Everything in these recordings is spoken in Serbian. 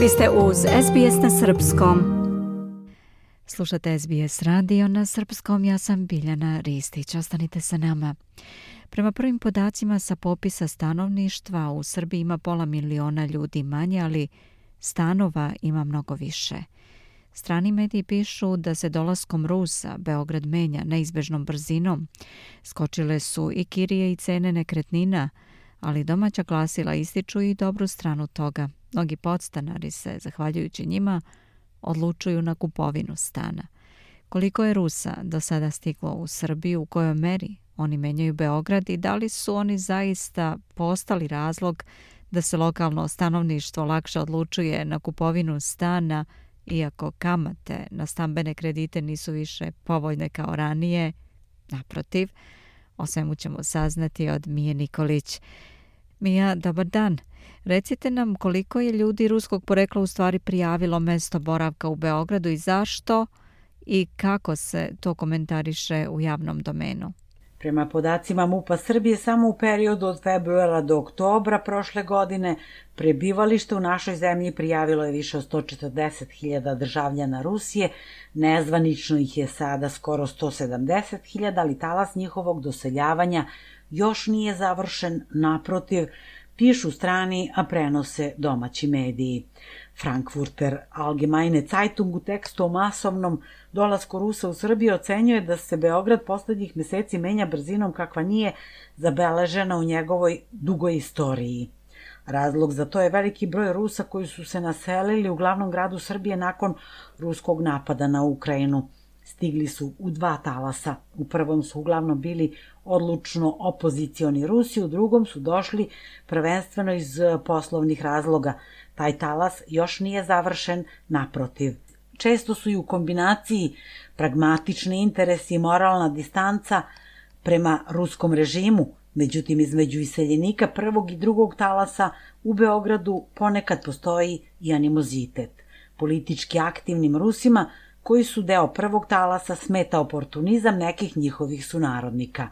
Vi ste uz SBS na Srpskom. Slušate SBS radio na Srpskom, ja sam Biljana Ristić. Ostanite sa nama. Prema prvim podacima sa popisa stanovništva u Srbiji ima pola miliona ljudi manje, ali stanova ima mnogo više. Strani mediji pišu da se dolaskom Rusa Beograd menja neizbežnom brzinom. Skočile su i kirije i cene nekretnina, ali domaća glasila ističu i dobru stranu toga. Mnogi podstanari se, zahvaljujući njima, odlučuju na kupovinu stana. Koliko je Rusa do sada stiglo u Srbiju, u kojoj meri oni menjaju Beograd i da li su oni zaista postali razlog da se lokalno stanovništvo lakše odlučuje na kupovinu stana, iako kamate na stambene kredite nisu više povoljne kao ranije. Naprotiv, o svemu ćemo saznati od Mije Nikolić. Mija, dobar dan. Recite nam koliko je ljudi ruskog porekla u stvari prijavilo mesto boravka u Beogradu i zašto i kako se to komentariše u javnom domenu? Prema podacima MUPA Srbije, samo u periodu od februara do oktobra prošle godine prebivalište u našoj zemlji prijavilo je više od 140.000 državljana Rusije, nezvanično ih je sada skoro 170.000, ali talas njihovog doseljavanja još nije završen, naprotiv, pišu strani, a prenose domaći mediji. Frankfurter Allgemeine Zeitung u tekstu o masovnom dolasku Rusa u Srbiju ocenjuje da se Beograd poslednjih meseci menja brzinom kakva nije zabeležena u njegovoj dugoj istoriji. Razlog za to je veliki broj Rusa koji su se naselili u glavnom gradu Srbije nakon ruskog napada na Ukrajinu. Stigli su u dva talasa. U prvom su uglavnom bili odlučno opozicioni Rusi, u drugom su došli prvenstveno iz poslovnih razloga. Taj talas još nije završen, naprotiv. Često su i u kombinaciji pragmatični interesi i moralna distanca prema ruskom režimu, međutim između iseljenika prvog i drugog talasa u Beogradu ponekad postoji i animozitet. Politički aktivnim Rusima koji su deo prvog talasa smeta oportunizam nekih njihovih sunarodnika.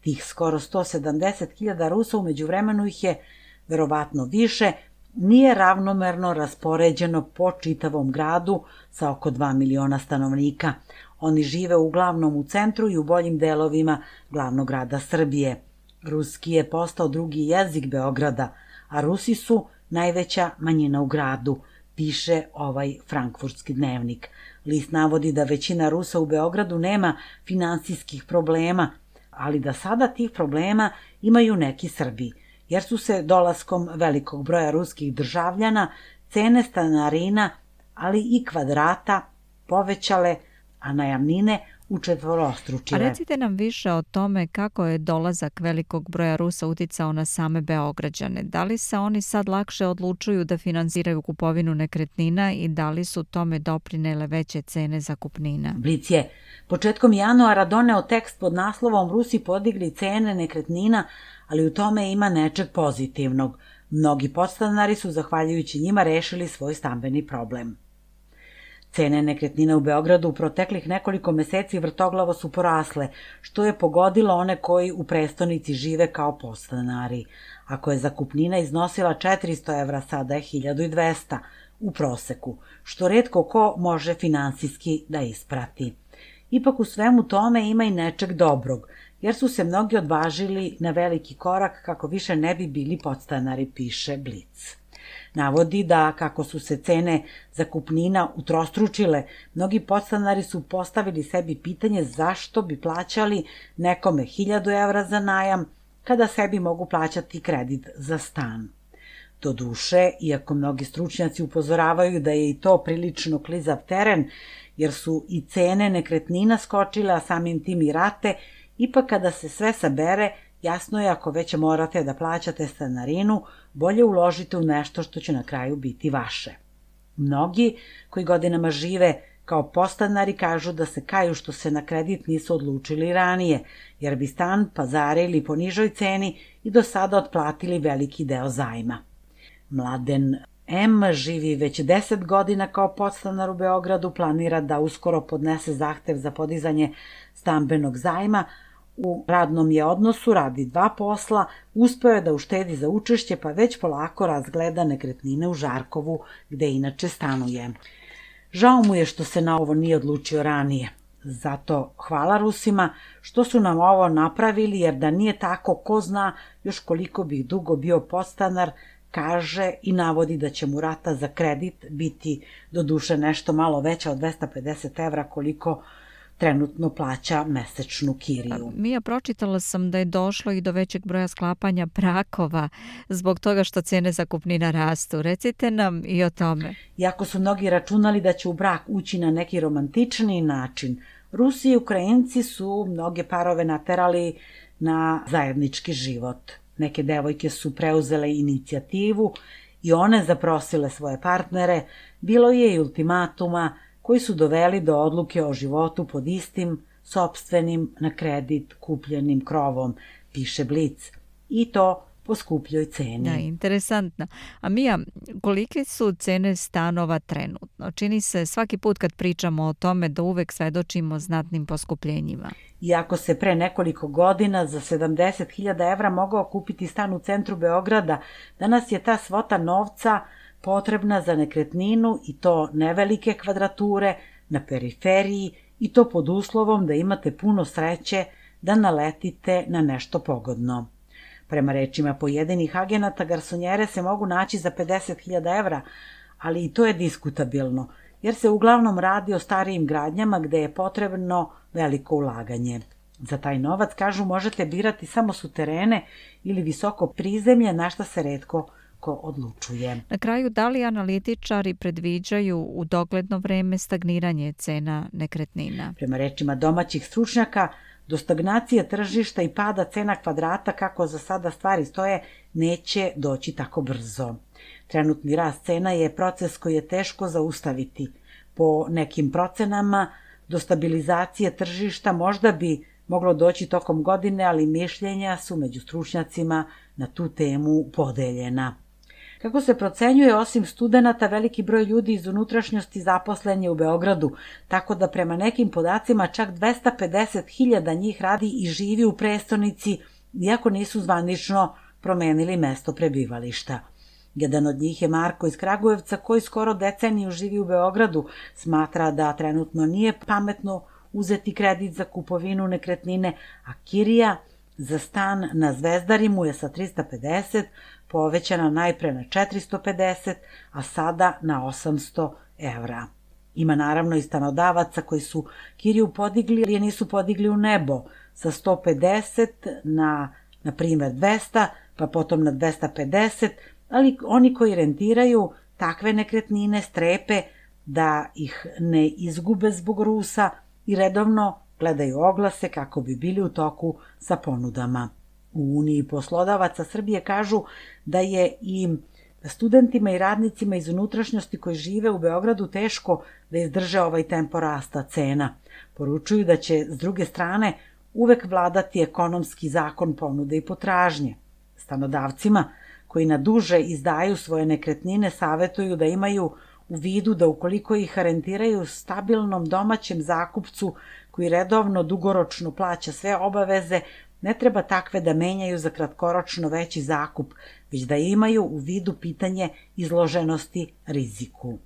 Tih skoro 170.000 Rusa umeđu vremenu ih je verovatno više, nije ravnomerno raspoređeno po čitavom gradu sa oko 2 miliona stanovnika. Oni žive uglavnom u centru i u boljim delovima glavnog grada Srbije. Ruski je postao drugi jezik Beograda, a Rusi su najveća manjina u gradu, piše ovaj frankfurtski dnevnik. List navodi da većina Rusa u Beogradu nema finansijskih problema, ali da sada tih problema imaju neki Srbi, jer su se dolaskom velikog broja ruskih državljana cene stanarina, ali i kvadrata povećale, a najamnine učetvorostručile. A recite nam više o tome kako je dolazak velikog broja Rusa uticao na same Beograđane. Da li se oni sad lakše odlučuju da finansiraju kupovinu nekretnina i da li su tome doprinele veće cene zakupnina? Blic je početkom januara doneo tekst pod naslovom Rusi podigli cene nekretnina, ali u tome ima nečeg pozitivnog. Mnogi podstanari su, zahvaljujući njima, rešili svoj stambeni problem. Cene nekretnina u Beogradu u proteklih nekoliko meseci vrtoglavo su porasle, što je pogodilo one koji u prestonici žive kao podstanari. Ako je zakupnina iznosila 400 evra, sada je 1200 u proseku, što redko ko može finansijski da isprati. Ipak u svemu tome ima i nečeg dobrog, jer su se mnogi odvažili na veliki korak kako više ne bi bili podstanari, piše Blic. Navodi da kako su se cene zakupnina utrostručile, mnogi podstanari su postavili sebi pitanje zašto bi plaćali nekome 1000 evra za najam, kada sebi mogu plaćati kredit za stan. Do duše, iako mnogi stručnjaci upozoravaju da je i to prilično klizav teren, jer su i cene nekretnina skočile, a samim tim i rate, ipak kada se sve sabere, jasno je ako već morate da plaćate stanarinu, bolje uložite u nešto što će na kraju biti vaše. Mnogi koji godinama žive kao postanari kažu da se kaju što se na kredit nisu odlučili ranije, jer bi stan pazarili po nižoj ceni i do sada otplatili veliki deo zajma. Mladen M živi već 10 godina kao podstanar u Beogradu, planira da uskoro podnese zahtev za podizanje stambenog zajma, U radnom je odnosu, radi dva posla, uspeo je da uštedi za učešće, pa već polako razgleda nekretnine u Žarkovu, gde inače stanuje. Žao mu je što se na ovo nije odlučio ranije. Zato hvala Rusima što su nam ovo napravili, jer da nije tako, ko zna još koliko bih dugo bio postanar, kaže i navodi da će mu rata za kredit biti do duše nešto malo veća od 250 evra koliko trenutno plaća mesečnu kiriju. Mija, pročitala sam da je došlo i do većeg broja sklapanja brakova zbog toga što cene zakupnina rastu. Recite nam i o tome. Iako su mnogi računali da će u brak ući na neki romantični način, Rusi i Ukrajinci su mnoge parove naterali na zajednički život. Neke devojke su preuzele inicijativu i one zaprosile svoje partnere, bilo je i ultimatuma koji su doveli do odluke o životu pod istim, sobstvenim, na kredit kupljenim krovom, piše Blic. I to po skupljoj ceni. Da, interesantno. A Mija, kolike su cene stanova trenutno? Čini se svaki put kad pričamo o tome da uvek svedočimo znatnim poskupljenjima. Iako se pre nekoliko godina za 70.000 evra mogao kupiti stan u centru Beograda, danas je ta svota novca potrebna za nekretninu i to nevelike kvadrature na periferiji i to pod uslovom da imate puno sreće da naletite na nešto pogodno. Prema rečima pojedinih agenata, garsonjere se mogu naći za 50.000 evra, ali i to je diskutabilno, jer se uglavnom radi o starijim gradnjama gde je potrebno veliko ulaganje. Za taj novac, kažu, možete birati samo suterene ili visoko prizemlje, na šta se redko ko odlučuje. Na kraju, da li analitičari predviđaju u dogledno vreme stagniranje cena nekretnina? Prema rečima domaćih stručnjaka, Do stagnacije tržišta i pada cena kvadrata, kako za sada stvari stoje, neće doći tako brzo. Trenutni rast cena je proces koji je teško zaustaviti. Po nekim procenama, do stabilizacije tržišta možda bi moglo doći tokom godine, ali mišljenja su među stručnjacima na tu temu podeljena. Kako se procenjuje, osim studenta, veliki broj ljudi iz unutrašnjosti zaposlen je u Beogradu, tako da prema nekim podacima čak 250.000 njih radi i živi u prestonici, iako nisu zvanično promenili mesto prebivališta. Jedan od njih je Marko iz Kragujevca koji skoro deceniju živi u Beogradu, smatra da trenutno nije pametno uzeti kredit za kupovinu nekretnine, a Kirija za stan na Zvezdari mu je sa 350 povećana najpre na 450, a sada na 800 evra. Ima naravno i stanodavaca koji su kiriju podigli, ali je nisu podigli u nebo sa 150 na, na primer, 200, pa potom na 250, ali oni koji rentiraju takve nekretnine strepe da ih ne izgube zbog Rusa i redovno gledaju oglase kako bi bili u toku sa ponudama. U Uniji poslodavaca Srbije kažu da je i studentima i radnicima iz unutrašnjosti koji žive u Beogradu teško da izdrže ovaj tempo rasta cena. Poručuju da će, s druge strane, uvek vladati ekonomski zakon ponude i potražnje. Stanodavcima, koji na duže izdaju svoje nekretnine, savetuju da imaju u vidu da ukoliko ih rentiraju stabilnom domaćem zakupcu koji redovno dugoročno plaća sve obaveze, Ne treba takve da menjaju za kratkoročno veći zakup, već da imaju u vidu pitanje izloženosti riziku.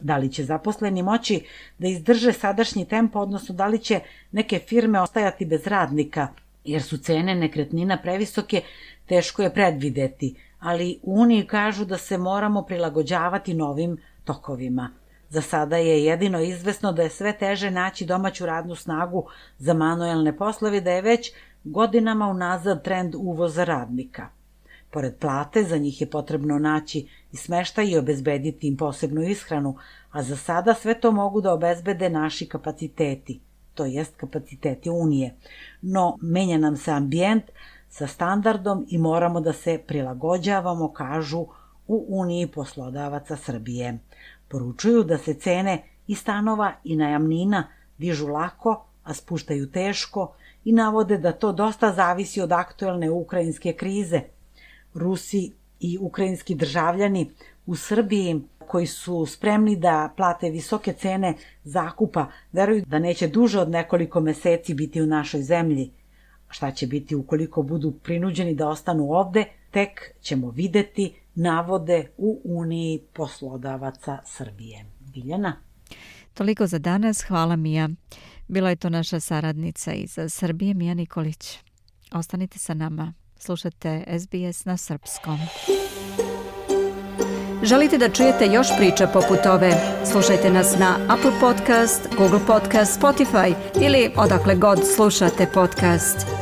Da li će zaposleni moći da izdrže sadašnji tempo, odnosno da li će neke firme ostajati bez radnika, jer su cene nekretnina previsoke, teško je predvideti, ali u Uniji kažu da se moramo prilagođavati novim tokovima. Za sada je jedino izvesno da je sve teže naći domaću radnu snagu za manuelne poslove, da je već godinama unazad trend uvoza radnika. Pored plate, za njih je potrebno naći i smeštaj i obezbediti im posebnu ishranu, a za sada sve to mogu da obezbede naši kapaciteti, to jest kapaciteti Unije. No, menja nam se ambijent sa standardom i moramo da se prilagođavamo, kažu u Uniji poslodavaca Srbije. Poručuju da se cene i stanova i najamnina dižu lako, a spuštaju teško i navode da to dosta zavisi od aktuelne ukrajinske krize. Rusi i ukrajinski državljani u Srbiji koji su spremni da plate visoke cene zakupa, veruju da neće duže od nekoliko meseci biti u našoj zemlji, Šta će biti ukoliko budu prinuđeni da ostanu ovde, tek ćemo videti navode u Uniji poslodavaca Srbije. Biljana? Toliko za danas, hvala Mija. Bila je to naša saradnica iz Srbije, Mija Nikolić. Ostanite sa nama, slušate SBS na srpskom. Želite da čujete još priča poput ove? Slušajte nas na Apple Podcast, Google Podcast, Spotify ili odakle god slušate podcast.